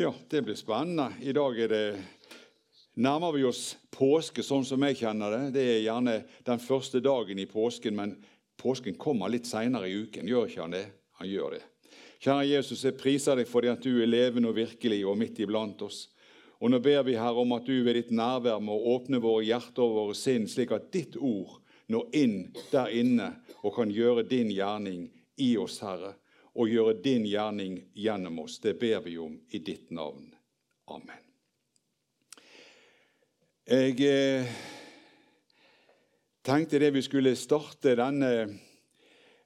Ja, det blir spennende. I dag er det, nærmer vi oss påske sånn som jeg kjenner det. Det er gjerne den første dagen i påsken, men påsken kommer litt seinere i uken. Gjør ikke han det? Han gjør det. Kjære Jesus, jeg priser deg fordi at du er levende og virkelig og midt iblant oss. Og nå ber vi her om at du ved ditt nærvær må åpne våre hjerter og våre sinn, slik at ditt ord når inn der inne og kan gjøre din gjerning i oss, Herre og gjøre din gjerning gjennom oss. Det ber vi om i ditt navn. Amen. Jeg eh, tenkte det vi skulle starte denne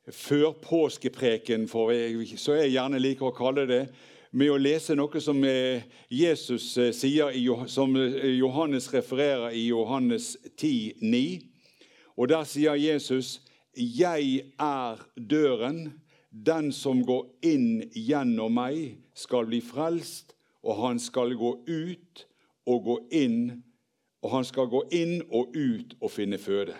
førpåskepreken, for jeg, så jeg gjerne liker å kalle det, med å lese noe som eh, Jesus eh, sier, som Johannes refererer i Johannes 10, 9. Og Der sier Jesus, 'Jeg er døren'. Den som går inn gjennom meg, skal bli frelst, og han skal gå ut og gå inn, og han skal gå inn og ut og finne føde.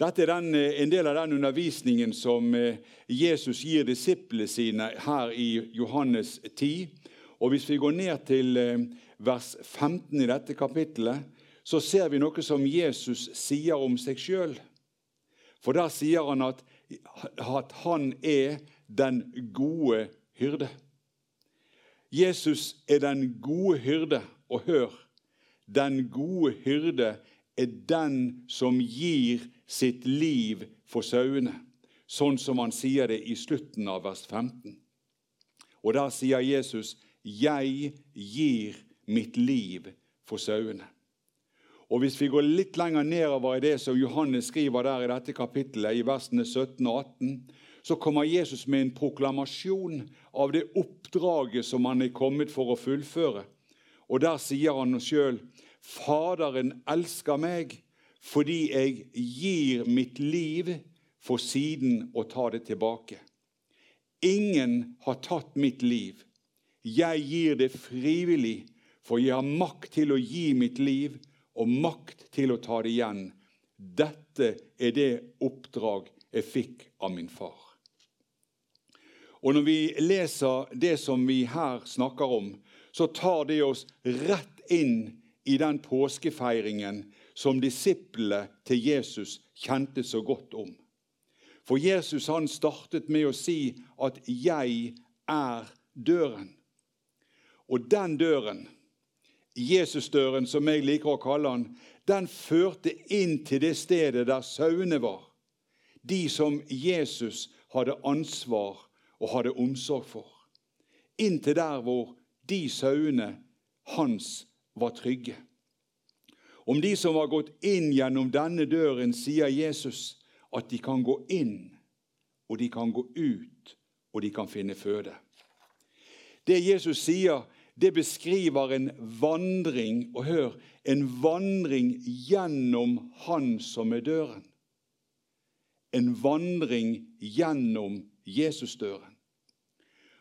Dette er den, eh, en del av den undervisningen som eh, Jesus gir disiplene sine her i Johannes 10. Og Hvis vi går ned til eh, vers 15 i dette kapittelet, så ser vi noe som Jesus sier om seg sjøl. For der sier han at at han er den gode hyrde. Jesus er den gode hyrde. Og hør, den gode hyrde er den som gir sitt liv for sauene, sånn som han sier det i slutten av vers 15. Og der sier Jesus, 'Jeg gir mitt liv for sauene'. Og Hvis vi går litt lenger nedover i det som Johannes skriver der i dette kapittelet, i versene 17 og 18, så kommer Jesus med en proklamasjon av det oppdraget som han er kommet for å fullføre. Og Der sier han sjøl, 'Faderen elsker meg fordi jeg gir mitt liv for siden å ta det tilbake.' Ingen har tatt mitt liv. Jeg gir det frivillig, for jeg har makt til å gi mitt liv og makt til å ta det igjen. Dette er det oppdrag jeg fikk av min far. Og Når vi leser det som vi her snakker om, så tar det oss rett inn i den påskefeiringen som disiplene til Jesus kjente så godt om. For Jesus han startet med å si at 'jeg er døren'. Og den døren Jesusdøren, som jeg liker å kalle han, den førte inn til det stedet der sauene var. De som Jesus hadde ansvar og hadde omsorg for. Inn til der hvor de sauene hans var trygge. Om de som var gått inn gjennom denne døren, sier Jesus at de kan gå inn, og de kan gå ut, og de kan finne føde. Det Jesus sier, det beskriver en vandring, og hør, en vandring gjennom Han som er døren. En vandring gjennom Jesusdøren.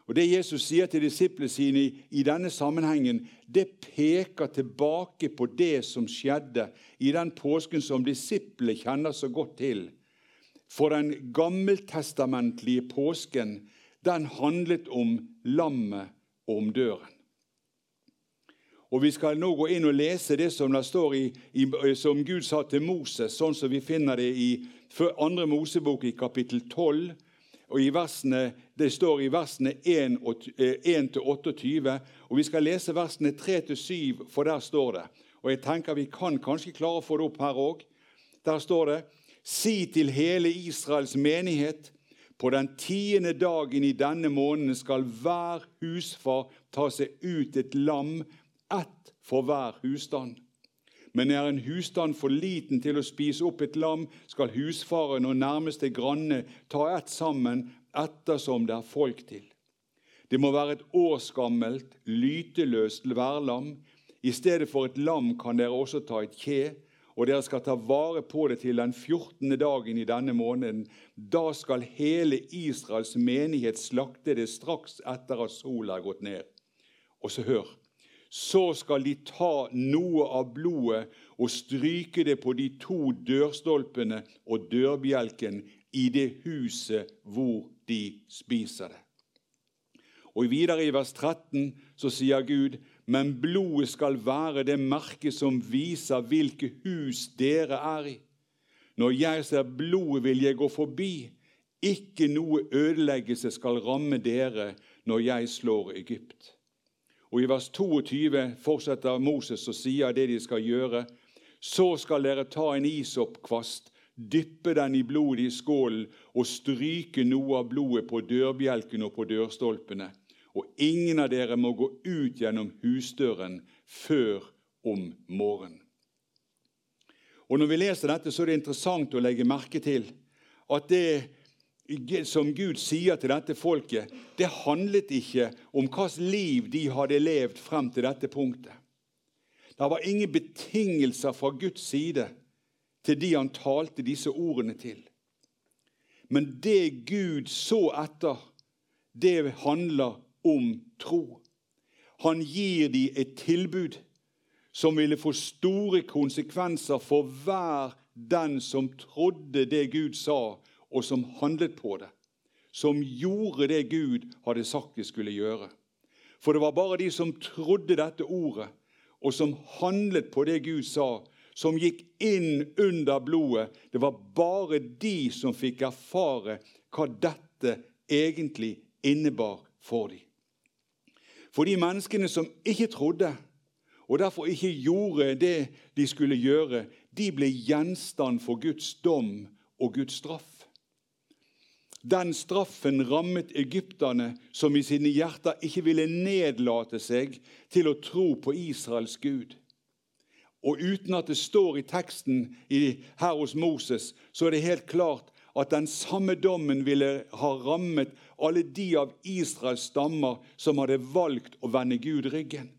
Og Det Jesus sier til disiplene sine i, i denne sammenhengen, det peker tilbake på det som skjedde i den påsken som disiplene kjenner så godt til. For den gammeltestamentlige påsken, den handlet om lammet og om døren. Og Vi skal nå gå inn og lese det som, det står i, i, som Gud sa til Moses, sånn som vi finner det i 2. Mosebok i kapittel 12. og i versene, Det står i versene 1-28. Eh, og Vi skal lese versene 3-7, for der står det. Og jeg tenker Vi kan kanskje klare å få det opp her òg. Der står det Si til hele Israels menighet på den tiende dagen i denne måneden skal hver husfar ta seg ut et lam ett for hver husstand. Men er en husstand for liten til å spise opp et lam, skal husfaren og nærmeste granne ta ett sammen ettersom det er folk til. Det må være et årsgammelt, lyteløst værlam. I stedet for et lam kan dere også ta et kje, og dere skal ta vare på det til den 14. dagen i denne måneden. Da skal hele Israels menighet slakte det straks etter at sola er gått ned. Og så hør så skal de ta noe av blodet og stryke det på de to dørstolpene og dørbjelken i det huset hvor de spiser det. Og videre i vers 13 så sier Gud, men blodet skal være det merket som viser hvilke hus dere er i. Når jeg ser blodet, vil jeg gå forbi. Ikke noe ødeleggelse skal ramme dere når jeg slår Egypt. Og I vers 22 fortsetter Moses og sier det de skal gjøre. Så skal dere ta en isoppkvast, dyppe den i blodet i skålen og stryke noe av blodet på dørbjelken og på dørstolpene. Og ingen av dere må gå ut gjennom husdøren før om morgenen. Og Når vi leser dette, så er det interessant å legge merke til at det som Gud sier til dette folket, det handlet ikke om hvilket liv de hadde levd frem til dette punktet. Det var ingen betingelser fra Guds side til de han talte disse ordene til. Men det Gud så etter, det handler om tro. Han gir dem et tilbud som ville få store konsekvenser for hver den som trodde det Gud sa, og som handlet på det. Som gjorde det Gud hadde sagt de skulle gjøre. For det var bare de som trodde dette ordet, og som handlet på det Gud sa, som gikk inn under blodet. Det var bare de som fikk erfare hva dette egentlig innebar for dem. For de menneskene som ikke trodde, og derfor ikke gjorde det de skulle gjøre, de ble gjenstand for Guds dom og Guds straff. Den straffen rammet egypterne, som i sine hjerter ikke ville nedlate seg til å tro på Israels Gud. Og uten at det står i teksten her hos Moses, så er det helt klart at den samme dommen ville ha rammet alle de av Israels stammer som hadde valgt å vende Gud ryggen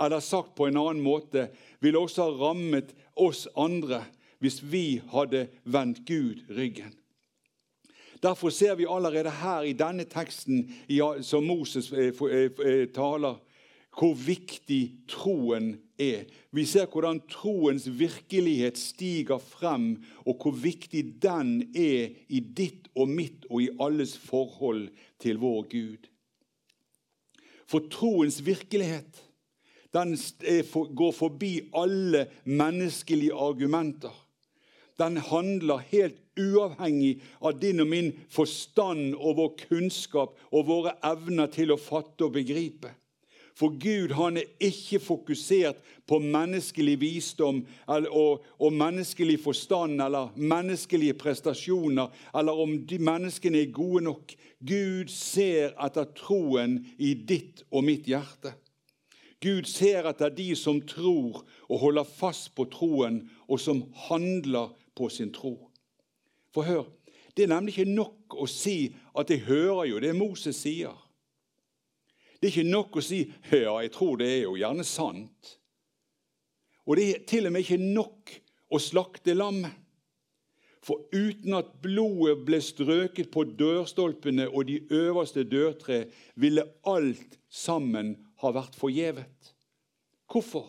eller sagt på en annen måte, ville også ha rammet oss andre hvis vi hadde vendt Gud ryggen. Derfor ser vi allerede her i denne teksten som Moses eh, eh, eh, taler, hvor viktig troen er. Vi ser hvordan troens virkelighet stiger frem, og hvor viktig den er i ditt og mitt og i alles forhold til vår Gud. For troens virkelighet den går forbi alle menneskelige argumenter. Den handler helt uavhengig av din og min forstand og vår kunnskap og våre evner til å fatte og begripe. For Gud han er ikke fokusert på menneskelig visdom og, og, menneskelig forstand eller menneskelige prestasjoner, eller om de menneskene er gode nok. Gud ser etter troen i ditt og mitt hjerte. Gud ser etter de som tror og holder fast på troen, og som handler på sin tro. For hør, det er nemlig ikke nok å si at 'jeg hører jo det Moses sier'. Det er ikke nok å si 'ja, jeg tror det er jo gjerne sant'. Og det er til og med ikke nok å slakte lammet. For uten at blodet ble strøket på dørstolpene og de øverste dørtre, ville alt sammen ha vært forgjevet. Hvorfor?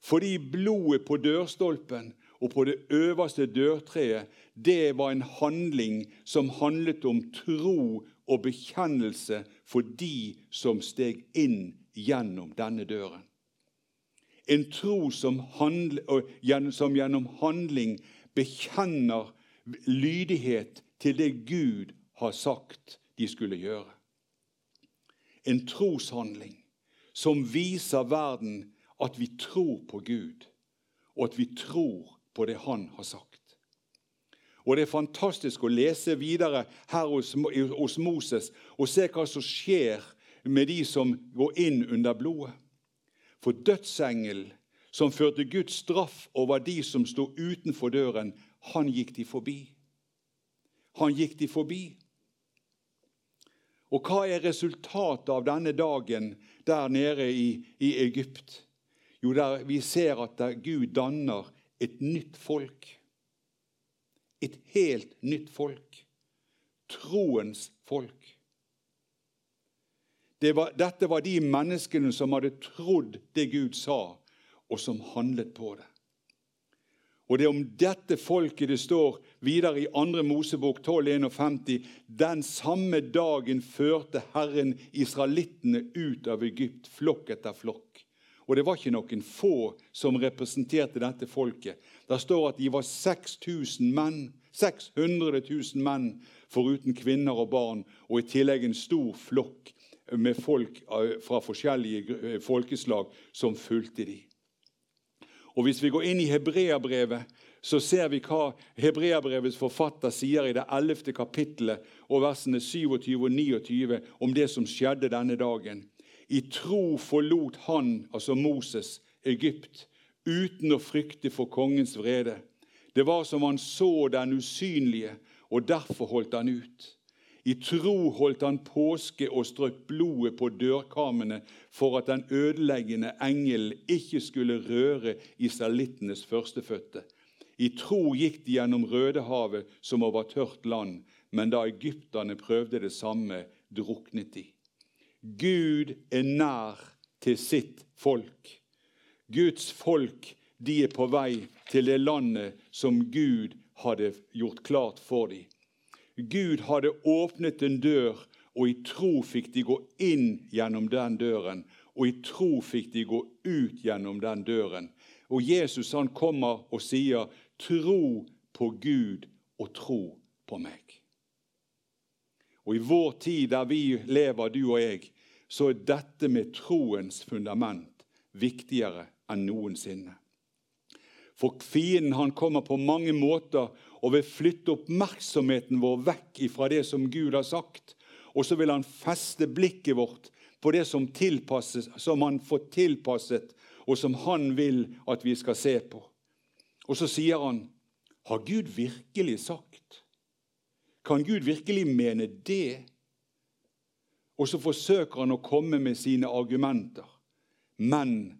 Fordi blodet på dørstolpen og på det øverste dørtreet det var en handling som handlet om tro og bekjennelse for de som steg inn gjennom denne døren. En tro som, handl, som gjennom handling bekjenner lydighet til det Gud har sagt de skulle gjøre. En troshandling som viser verden at vi tror på Gud, og at vi tror på det Han har sagt. Og Det er fantastisk å lese videre her hos, hos Moses og se hva som skjer med de som går inn under blodet. For dødsengelen som førte Guds straff over de som sto utenfor døren, han gikk de forbi. Han gikk de forbi. Og hva er resultatet av denne dagen der nede i, i Egypt? Jo, der vi ser at Gud danner et nytt folk. Et helt nytt folk. Troens folk. Det var, dette var de menneskene som hadde trodd det Gud sa, og som handlet på det. Og det er om dette folket det står videre i 2. Mosebok 12,51.: Den samme dagen førte Herren israelittene ut av Egypt, flokk etter flokk. Og det var ikke noen få som representerte dette folket. Det står at de var 6000 menn, 600 000 menn, foruten kvinner og barn, og i tillegg en stor flokk med folk eh, fra forskjellige eh, folkeslag som fulgte de. Og Hvis vi går inn i Hebreabrevet, så ser vi hva Hebreabrevets forfatter sier i det 11. kapittelet og versene 27 og 29 om det som skjedde denne dagen. I tro forlot han, altså Moses, Egypt uten å frykte for kongens vrede. Det var som han så den usynlige, og derfor holdt han ut. I tro holdt han påske og strøk blodet på dørkarmene for at den ødeleggende engel ikke skulle røre israelittenes førstefødte. I tro gikk de gjennom Rødehavet som over tørt land, men da egypterne prøvde det samme, druknet de. Gud er nær til sitt folk. Guds folk de er på vei til det landet som Gud hadde gjort klart for dem. Gud hadde åpnet en dør, og i tro fikk de gå inn gjennom den døren. Og i tro fikk de gå ut gjennom den døren. Og Jesus han kommer og sier, 'Tro på Gud og tro på meg'. Og I vår tid der vi lever, du og jeg, så er dette med troens fundament viktigere enn noensinne. For fienden han kommer på mange måter og vil flytte oppmerksomheten vår vekk fra det som Gud har sagt. Og så vil han feste blikket vårt på det som, som han får tilpasset, og som han vil at vi skal se på. Og så sier han, har Gud virkelig sagt? Kan Gud virkelig mene det? Og så forsøker han å komme med sine argumenter. Men,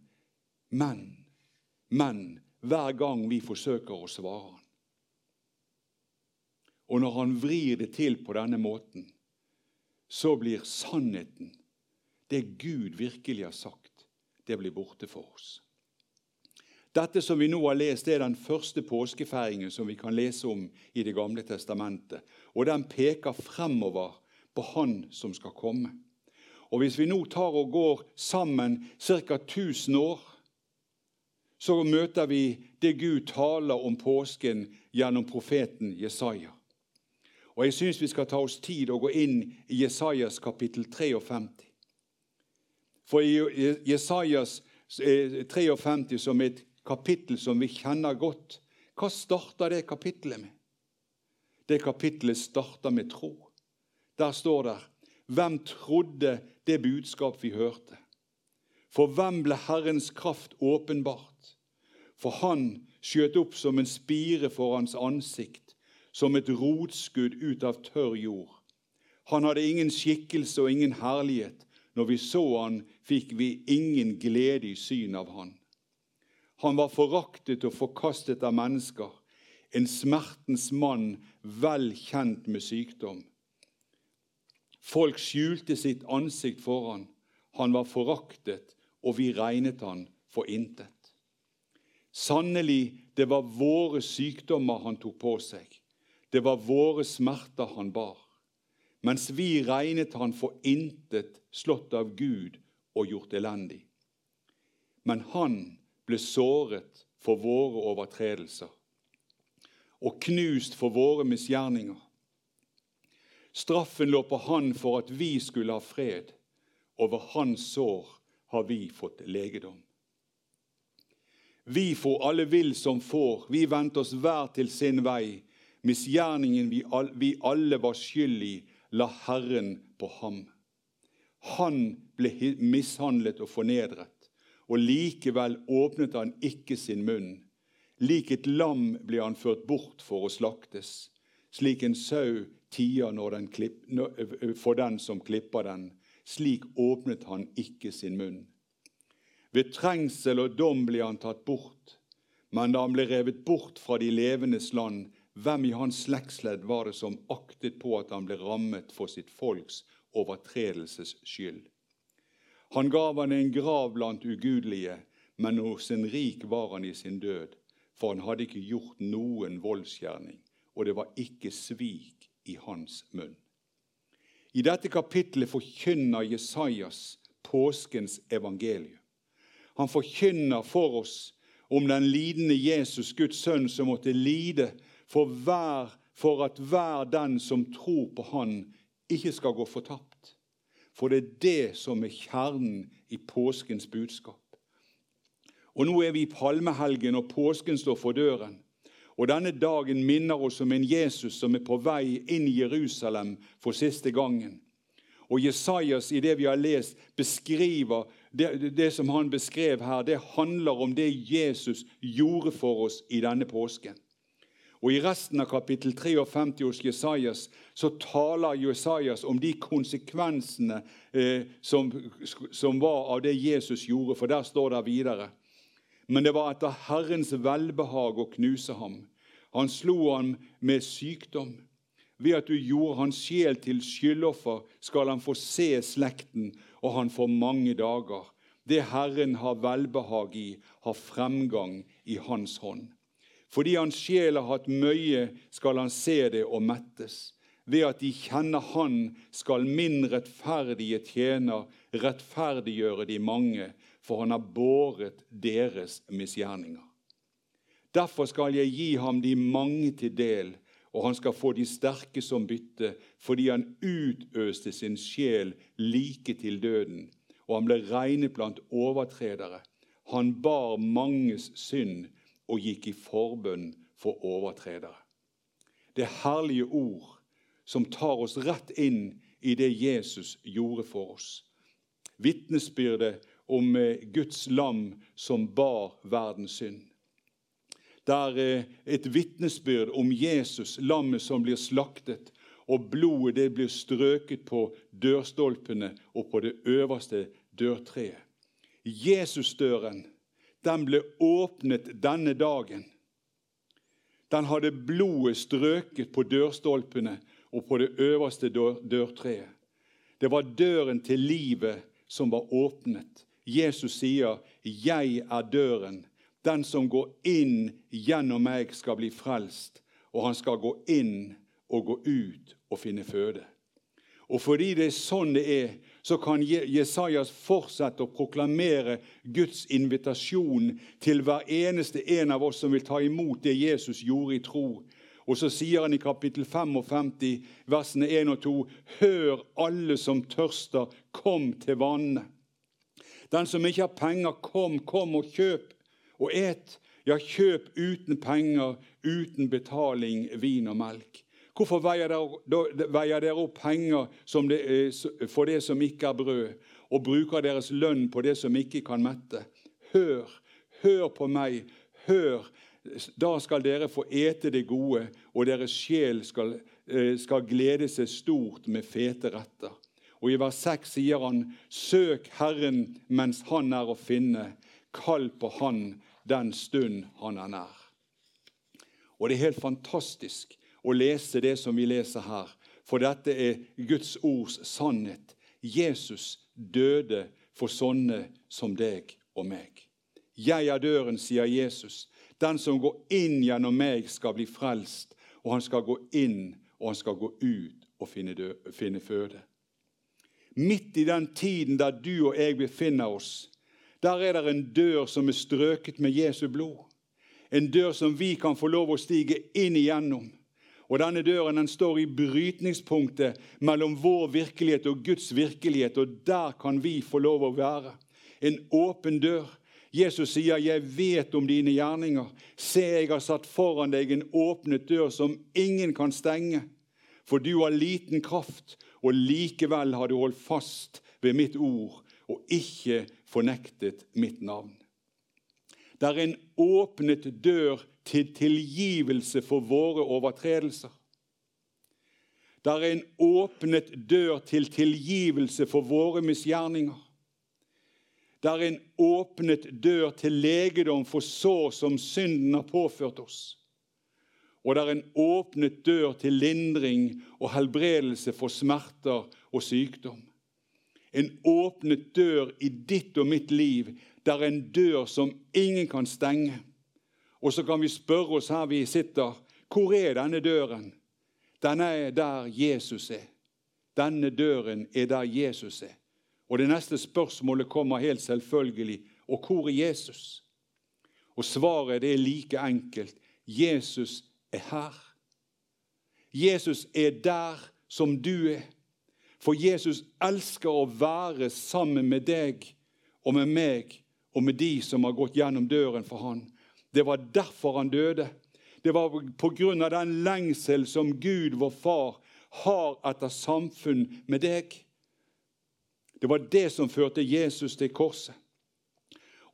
men, men hver gang vi forsøker å svare han. Og når han vrir det til på denne måten, så blir sannheten, det Gud virkelig har sagt, det blir borte for oss. Dette som vi nå har lest, er den første påskefeiringen som vi kan lese om i Det gamle testamentet. Og den peker fremover på Han som skal komme. Og Hvis vi nå tar og går sammen ca. 1000 år så møter vi det Gud taler om påsken gjennom profeten Jesaja. Og Jeg syns vi skal ta oss tid og gå inn i Jesajas kapittel 53. For i Jesajas 53, som som et kapittel som vi kjenner godt, hva starter det kapittelet med? Det kapittelet starter med tro. Der står det Hvem trodde det budskap vi hørte? For hvem ble Herrens kraft åpenbart? For han skjøt opp som en spire for hans ansikt, som et rotskudd ut av tørr jord. Han hadde ingen skikkelse og ingen herlighet. Når vi så han, fikk vi ingen glede i syn av han. Han var foraktet og forkastet av mennesker, en smertens mann, vel kjent med sykdom. Folk skjulte sitt ansikt for han. Han var foraktet, og vi regnet han for intet. Sannelig, det var våre sykdommer han tok på seg. Det var våre smerter han bar. Mens vi regnet han for intet, slått av Gud og gjort elendig. Men han ble såret for våre overtredelser og knust for våre misgjerninger. Straffen lå på han for at vi skulle ha fred. Over hans sår har vi fått legedom. Vi for alle vill som får, vi vendte oss hver til sin vei. Misgjerningen vi alle var skyld i, la Herren på ham. Han ble mishandlet og fornedret, og likevel åpnet han ikke sin munn. Lik et lam ble han ført bort for å slaktes, slik en sau den klipp, for den som klipper den. Slik åpnet han ikke sin munn. Ved trengsel og dom ble han tatt bort. Men da han ble revet bort fra de levendes land, hvem i hans slektsledd var det som aktet på at han ble rammet for sitt folks overtredelses skyld? Han gav han en grav blant ugudelige, men hos en rik var han i sin død. for han hadde ikke gjort noen voldsgjerning, og det var ikke svik i hans munn. I dette kapittelet forkynner Jesajas påskens evangelium. Han forkynner for oss om den lidende Jesus, Guds sønn, som måtte lide for, hver, for at hver den som tror på Han, ikke skal gå fortapt. For det er det som er kjernen i påskens budskap. Og Nå er vi i palmehelgen, og påsken står for døren. Og Denne dagen minner oss om en Jesus som er på vei inn i Jerusalem for siste gangen. Og Jesajas, i det vi har lest, beskriver det, det, som han beskrev her, det handler om det Jesus gjorde for oss i denne påsken. Og I resten av kapittel 53 hos Jesajas så taler Jesajas om de konsekvensene eh, som, som, var av det Jesus gjorde, for der står det videre. Men det var etter Herrens velbehag å knuse ham. Han slo ham med sykdom. Ved at du gjorde hans sjel til skyldoffer, skal han få se slekten, og han får mange dager. Det Herren har velbehag i, har fremgang i hans hånd. Fordi hans sjel har hatt møye, skal han se det og mettes. Ved at de kjenner Han, skal min rettferdige tjener rettferdiggjøre de mange, for han har båret deres misgjerninger. Derfor skal jeg gi ham de mange til del, og han skal få de sterke som bytte, fordi han utøste sin sjel like til døden, og han ble regnet blant overtredere. Han bar manges synd og gikk i forbønn for overtredere. Det herlige ord som tar oss rett inn i det Jesus gjorde for oss. Vitnesbyrdet om eh, Guds lam som bar verdens synd. Det er eh, et vitnesbyrd om Jesus, lammet som blir slaktet, og blodet det blir strøket på dørstolpene og på det øverste dørtreet. Jesusdøren den ble åpnet denne dagen. Den hadde blodet strøket på dørstolpene og på det øverste dørtreet. Det var døren til livet som var åpnet. Jesus sier, 'Jeg er døren'. Den som går inn gjennom meg, skal bli frelst, og han skal gå inn og gå ut og finne føde. Og fordi det er sånn det er, så kan Jesajas fortsette å proklamere Guds invitasjon til hver eneste en av oss som vil ta imot det Jesus gjorde i tro. Og så sier han i kapittel 55, versene 1 og 2.: Hør, alle som tørster, kom til vannene. Den som ikke har penger, kom, kom og kjøp og et. Ja, kjøp uten penger, uten betaling, vin og melk. Hvorfor veier dere, opp penger det, for det som ikke er brød, og bruker deres lønn på det som ikke kan mette? Hør, hør på meg, hør. Da skal dere få ete det gode, og deres sjel skal, eh, skal glede seg stort med fete retter. Og I vers 6 sier han, 'Søk Herren mens Han er å finne. Kall på Han den stund Han er nær.' Og Det er helt fantastisk å lese det som vi leser her, for dette er Guds ords sannhet. Jesus døde for sånne som deg og meg. Jeg er døren, sier Jesus. Den som går inn gjennom meg, skal bli frelst. Og han skal gå inn, og han skal gå ut og finne, død, finne føde. Midt i den tiden der du og jeg befinner oss, der er det en dør som er strøket med Jesu blod. En dør som vi kan få lov å stige inn igjennom. Og Denne døren den står i brytningspunktet mellom vår virkelighet og Guds virkelighet, og der kan vi få lov å være. En åpen dør. Jesus sier, 'Jeg vet om dine gjerninger. Se, jeg har satt foran deg en åpnet dør som ingen kan stenge.' For du har liten kraft, og likevel har du holdt fast ved mitt ord og ikke fornektet mitt navn. Det er en åpnet dør til tilgivelse for våre overtredelser. Det er en åpnet dør til tilgivelse for våre misgjerninger. Det er en åpnet dør til legedom for sår som synden har påført oss og det er en åpnet dør til lindring og helbredelse for smerter og sykdom. En åpnet dør i ditt og mitt liv. Det er en dør som ingen kan stenge. Og så kan vi spørre oss her vi sitter, hvor er denne døren? Den er der Jesus er. Denne døren er der Jesus er. Og det neste spørsmålet kommer helt selvfølgelig. Og hvor er Jesus? Og svaret er like enkelt. Jesus er her. Jesus er der som du er. For Jesus elsker å være sammen med deg og med meg og med de som har gått gjennom døren for han. Det var derfor han døde. Det var av den lengsel som Gud, vår far, har etter samfunn med deg. Det var det som førte Jesus til korset.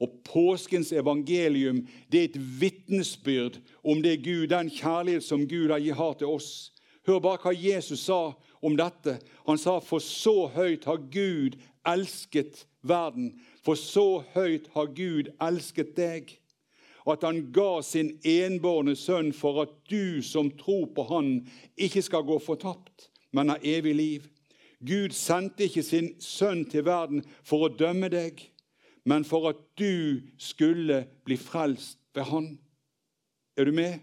Og Påskens evangelium det er et vitnesbyrd om det Gud, den kjærlighet som Gud har til oss. Hør bare hva Jesus sa om dette. Han sa, 'For så høyt har Gud elsket verden.' For så høyt har Gud elsket deg. At han ga sin enbårne sønn for at du som tror på han, ikke skal gå fortapt, men ha evig liv. Gud sendte ikke sin sønn til verden for å dømme deg, men for at du skulle bli frelst ved Han. Er du med?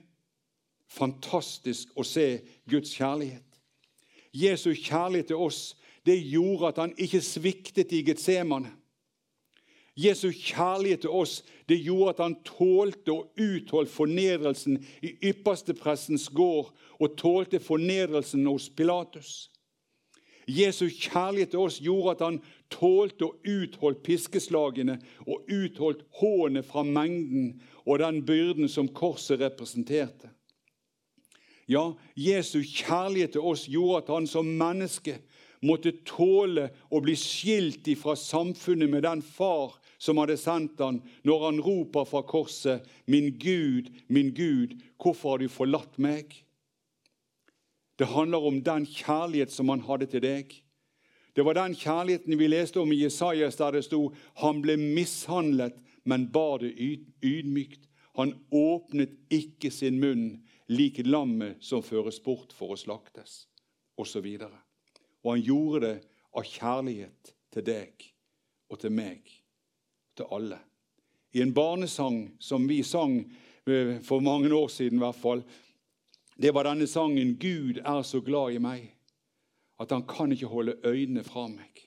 Fantastisk å se Guds kjærlighet. Jesu kjærlighet til oss det gjorde at han ikke sviktet i Getsemane. Jesu kjærlighet til oss det gjorde at han tålte og utholdt fornedrelsen i yppersteprestens gård og tålte fornedrelsen hos Pilatus. Jesu kjærlighet til oss gjorde at han tålte og utholdt piskeslagene og utholdt hånet fra mengden og den byrden som korset representerte. Ja, Jesu kjærlighet til oss gjorde at han som menneske måtte tåle å bli skilt fra samfunnet med den far som hadde sendt han, når han roper fra korset, 'Min Gud, min Gud, hvorfor har du forlatt meg?' Det handler om den kjærlighet som han hadde til deg. Det var den kjærligheten vi leste om i Jesajas, der det sto han ble mishandlet, men bar det ydmykt. Han åpnet ikke sin munn, lik lammet som føres bort for å slaktes, osv. Og, og han gjorde det av kjærlighet til deg og til meg, til alle. I en barnesang som vi sang eh, for mange år siden, i hvert fall, det var denne sangen 'Gud er så glad i meg' at han kan ikke holde øynene fra meg.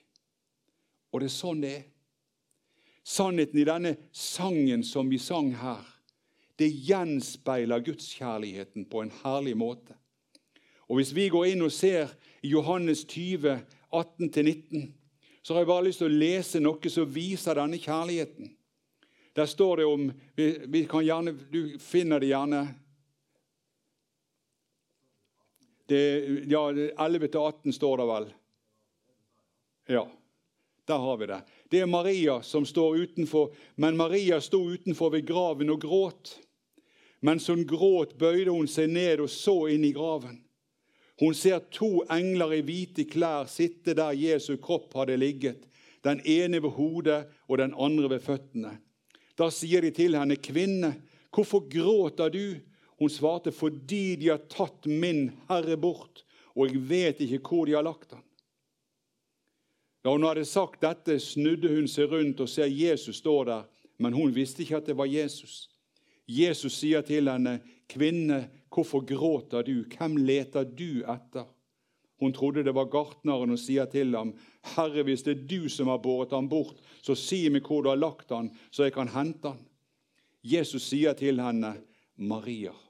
Og det er sånn det er. Sannheten i denne sangen som vi sang her, det gjenspeiler gudskjærligheten på en herlig måte. Og Hvis vi går inn og ser i Johannes 20, 18-19, så har jeg bare lyst til å lese noe som viser denne kjærligheten. Der står det om vi, vi gjerne, Du finner det gjerne Det, ja, 11-18 står det vel. Ja, der har vi det. Det er Maria som står utenfor, men Maria sto utenfor ved graven og gråt. Mens hun gråt, bøyde hun seg ned og så inn i graven. Hun ser to engler i hvite klær sitte der Jesu kropp hadde ligget, den ene ved hodet og den andre ved føttene. Da sier de til henne, 'Kvinne, hvorfor gråter du?' Hun svarte, 'Fordi de har tatt min Herre bort, og jeg vet ikke hvor de har lagt han.' Da hun hadde sagt dette, snudde hun seg rundt og ser Jesus stå der, men hun visste ikke at det var Jesus. Jesus sier til henne, 'Kvinne, hvorfor gråter du? Hvem leter du etter?' Hun trodde det var gartneren og sier til ham, 'Herre, hvis det er du som har båret ham bort, så si meg hvor du har lagt han, så jeg kan hente han.' Jesus sier til henne, 'Maria.'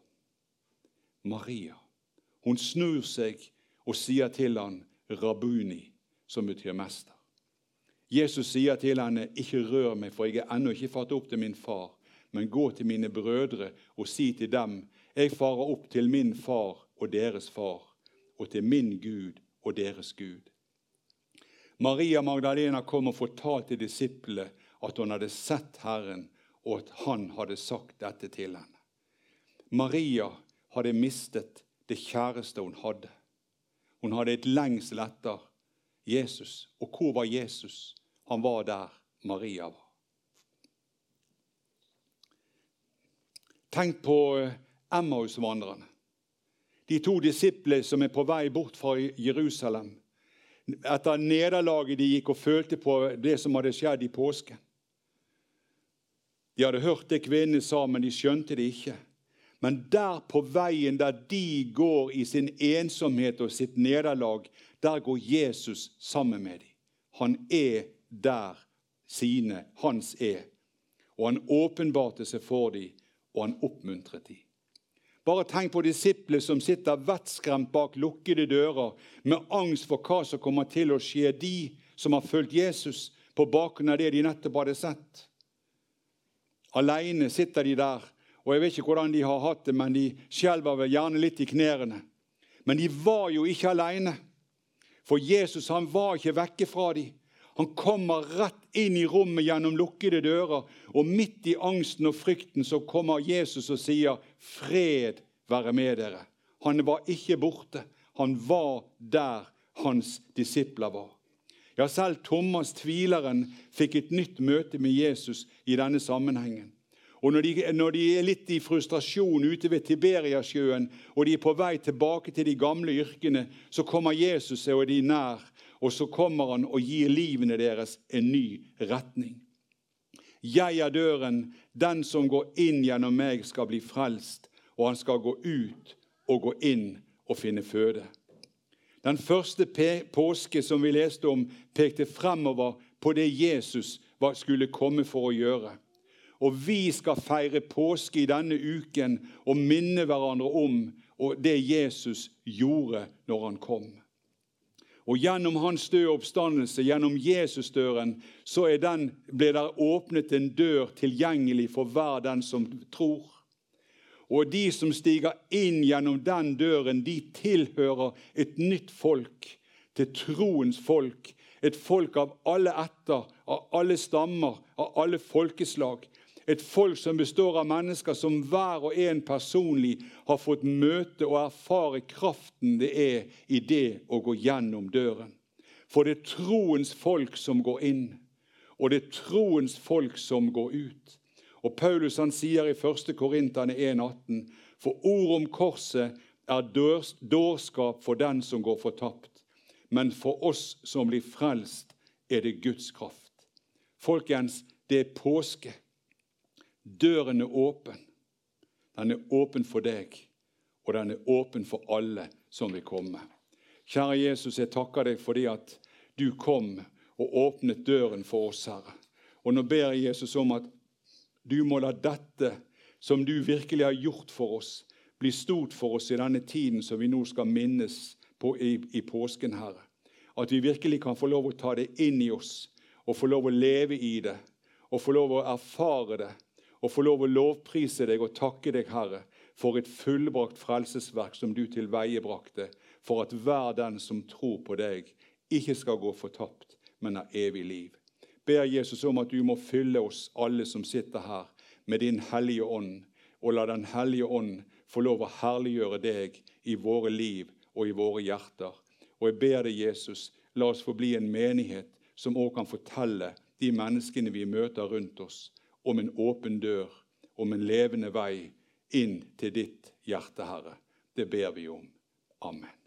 Maria. Hun snur seg og sier til han, 'Rabuni', som betyr mester. Jesus sier til henne, 'Ikke rør meg, for jeg er ennå ikke fatt opp til min far.' 'Men gå til mine brødre og si til dem:" 'Jeg farer opp til min far og deres far, og til min Gud og deres Gud.' Maria Magdalena kom og fortalte disiplene at hun hadde sett Herren, og at han hadde sagt dette til henne. Maria hadde mistet det kjæreste hun hadde. Hun hadde et lengsel etter Jesus. Og hvor var Jesus? Han var der Maria var. Tenk på eh, Emmaus-vandrerne. De to disiplene som er på vei bort fra Jerusalem. Etter nederlaget de gikk og følte på det som hadde skjedd i påsken. De hadde hørt det kvinnene sa, men de skjønte det ikke. Men der på veien der de går i sin ensomhet og sitt nederlag, der går Jesus sammen med dem. Han er der sine, hans er. Og han åpenbarte seg for dem, og han oppmuntret dem. Bare tenk på disiplene som sitter vettskremt bak lukkede dører med angst for hva som kommer til å skje de som har fulgt Jesus på bakgrunn av det de nettopp hadde sett. Alene sitter de der, og jeg vet ikke hvordan de har hatt det, men de skjelver vel gjerne litt i knærne. Men de var jo ikke alene, for Jesus han var ikke vekke fra dem. Han kommer rett inn i rommet gjennom lukkede dører, og midt i angsten og frykten så kommer Jesus og sier, 'Fred være med dere'. Han var ikke borte. Han var der hans disipler var. Ja, selv Thomas, tvileren, fikk et nytt møte med Jesus i denne sammenhengen. Og når de, når de, er litt i frustrasjon ute ved Tiberiasjøen, og de er på vei tilbake til de gamle yrkene, så kommer Jesus og de nær, og så kommer han og gir livene deres en ny retning. Jeg er døren. Den som går inn gjennom meg, skal bli frelst, og han skal gå ut og gå inn og finne føde. Den første påske som vi leste om, pekte fremover på det Jesus skulle komme for å gjøre. Og vi skal feire påske i denne uken og minne hverandre om det Jesus gjorde når han kom. Og Gjennom hans døde oppstandelse, gjennom Jesusdøren, så den, ble der åpnet en dør tilgjengelig for hver den som tror. Og de som stiger inn gjennom den døren, de tilhører et nytt folk, til troens folk. Et folk av alle ætter, av alle stammer, av alle folkeslag. Et folk som består av mennesker som hver og en personlig har fått møte og erfare kraften det er i det å gå gjennom døren. For det er troens folk som går inn, og det er troens folk som går ut. Og Paulus han sier i 1. Korinterne 1,18.: For ord om korset er dårskap for den som går fortapt. Men for oss som blir frelst, er det Guds kraft. Folkens, det er påske. Døren er åpen. Den er åpen for deg, og den er åpen for alle som vil komme. Kjære Jesus, jeg takker deg fordi at du kom og åpnet døren for oss, Herre. Og nå ber jeg Jesus om at du må la dette som du virkelig har gjort for oss, bli stort for oss i denne tiden som vi nå skal minnes på i, i påsken, Herre. At vi virkelig kan få lov å ta det inn i oss og få lov å leve i det og få lov å erfare det og få lov å lovprise deg og takke deg, Herre, for et fullbrakt frelsesverk som du til veie brakte, for at hver den som tror på deg, ikke skal gå fortapt, men ha evig liv ber Jesus om at du må fylle oss alle som sitter her, med din Hellige Ånd, og la Den hellige ånd få lov å herliggjøre deg i våre liv og i våre hjerter. Og jeg ber deg, Jesus, la oss få bli en menighet som òg kan fortelle de menneskene vi møter rundt oss, om en åpen dør, om en levende vei inn til ditt hjerte, Herre. Det ber vi om. Amen.